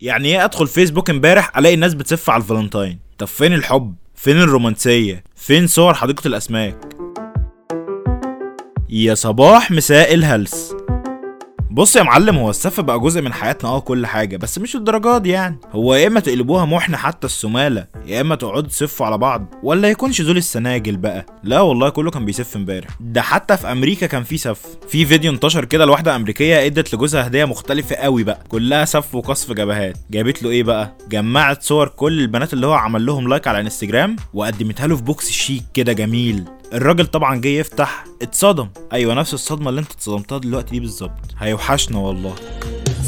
يعني إيه أدخل فيسبوك امبارح ألاقي الناس بتسف على الفالنتاين؟ طب فين الحب؟ فين الرومانسية؟ فين صور حديقة الأسماك؟ يا صباح مساء الهلس. بص يا معلم هو السف بقى جزء من حياتنا آه كل حاجة بس مش الدرجات دي يعني. هو يا إما تقلبوها محن حتى السمالة يا إما تقعدوا تسفوا على بعض ولا يكونش دول ال singles بقى. لا والله كله كان بيسف امبارح. ده حتى في أمريكا كان في سف. في فيديو انتشر كده لواحدة أمريكية أدت لجوزها هدية مختلفة قوي بقى. كلها سف وقصف جبهات. جابت له إيه بقى؟ جمعت صور كل البنات اللي هو عمل لهم like على إنستجرام وقدمتها له في box chic كده جميل. الراجل طبعا جه يفتح اتصدم. أيوه نفس الصدمة اللي أنت اتصدمتها دلوقتي دي بالظبط. هيوحشنا والله.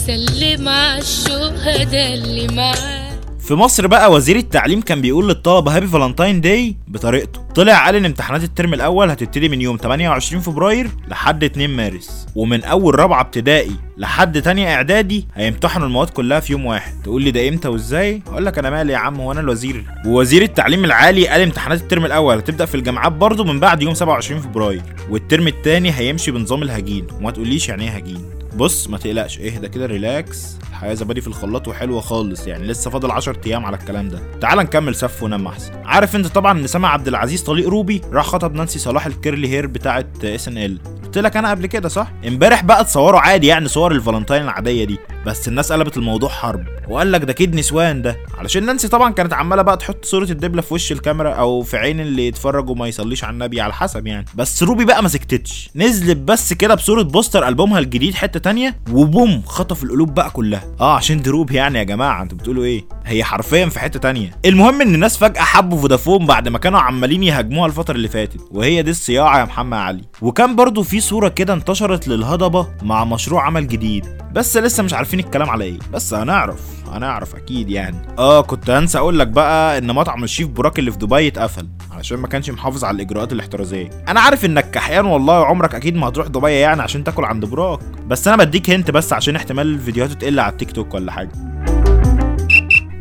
سلم على الشهداء اللي معاك. في مصر بقى وزير التعليم كان بيقول للطلبة happy Valentine's Day بطريقته. طلع قال إن امتحانات الترم الأول هتبتدي من يوم 28 فبراير لحد 2 مارس ومن أول رابعة ابتدائي لحد تانية إعدادي هيمتحنوا المواد كلها في يوم واحد. تقول لي ده إمتى وإزاي؟ أقول لك أنا مالي يا عم هو أنا الوزير. ووزير التعليم العالي قال امتحانات الترم الأول هتبدأ في الجامعات برضه من بعد يوم 27 فبراير والترم التاني هيمشي بنظام الهجين. وما تقوليش يعني إيه هجين. بص ما تقلقش. اهدى كده relax الحياة زبادي في الخلاط وحلوة خالص يعني. لسه فاضل 10 أيام على الكلام ده. تعال نكمل سف ونام أحسن. عارف انت طبعا إن سامح عبد العزيز طليق روبي راح خطب نانسي صلاح ال curly hair بتاعه SNL. قلت لك أنا قبل كده صح؟ امبارح بقى اتصوروا عادي يعني صور الفالنتاين العادية دي. بس الناس قلبت الموضوع حرب. وقال لك ده كيد نسوان ده. علشان نانسي طبعا كانت عمالة بقى تحط صورة الدبلة في وش الكاميرا أو في عين اللي يتفرج وما يصليش على النبي على حسب يعني. بس روبي بقى ما سكتتش. نزلت بس كده بصورة poster ألبومها الجديد حتة تانية وبوم خطف القلوب بقى كلها. آه عشان دي روبي يعني يا جماعة أنتوا بتقولوا إيه؟ هي حرفيا في حتة تانية. المهم إن الناس فجأة حبوا فودافون بعد ما كانوا عمالين يهاجموها الفترة اللي فاتت. وهي دي الصياعة يا محمد علي. وكان برضو في صورة كده انتشرت للهضبة مع مشروع عمل جديد. بس لسه مش عارفين الكلام على إيه. بس هنعرف هنعرف أكيد يعني. آه كنت هنسى أقول لك بقى إن مطعم الشيف براك اللي في دبي اتقفل علشان ما كانش محافظ على الإجراءات الاحترازية. أنا عارف إنك كحيان والله عمرك أكيد ما هتروح دبي يعني عشان تاكل عند براك بس أنا بديك هنت بس عشان احتمال فيديوهاته تقل على التيك توك ولا حاجة.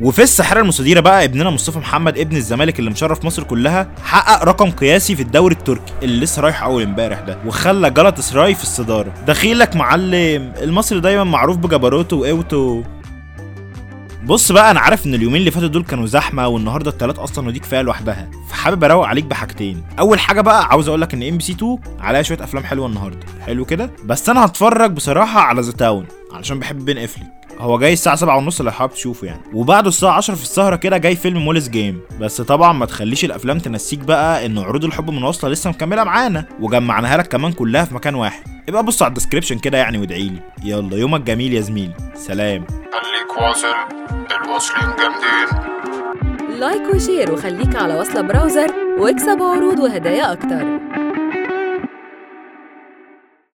وفي الساحرة المستديرة بقى ابننا مصطفى محمد ابن الزمالك اللي مشرف مصر كلها حقق رقم قياسي في الدوري التركي اللي لسه رايح أول امبارح ده وخلى جلطه سراي في الصدارة. دخيلك معلم المصري دايما معروف بجبروته وقوته. بص بقى أنا عارف إن اليومين اللي فاتوا دول كانوا زحمة والنهاردة التلات أصلا ودي كفايه لوحدها. فحابب أروق عليك بحاجتين. أول حاجة بقى عاوز أقول لك إن إم بي سي 2 عليها شوية أفلام حلوة النهارده. حلو كده؟ بس أنا هتفرج بصراحة على The Town علشان بحب بن افليك هو جاي الساعة سبعة ونص لو حابب تشوفه يعني. وبعده الساعة 10 في السهرة كده جاي فيلم Molly's Game. بس طبعا ما تخليش الأفلام تنسيك بقى إن عروض الحب من واصلة لسه مكملة معانا وجمعناها لك كمان كلها في مكان واحد. ابقى بص على ال description كده يعني وادعيلي يلا يومك جميل يا زميلي. سلام. خليك واصل. الواصلين جامدين. like و share وخليك على وصلة browser واكسب عروض وهدايا أكتر.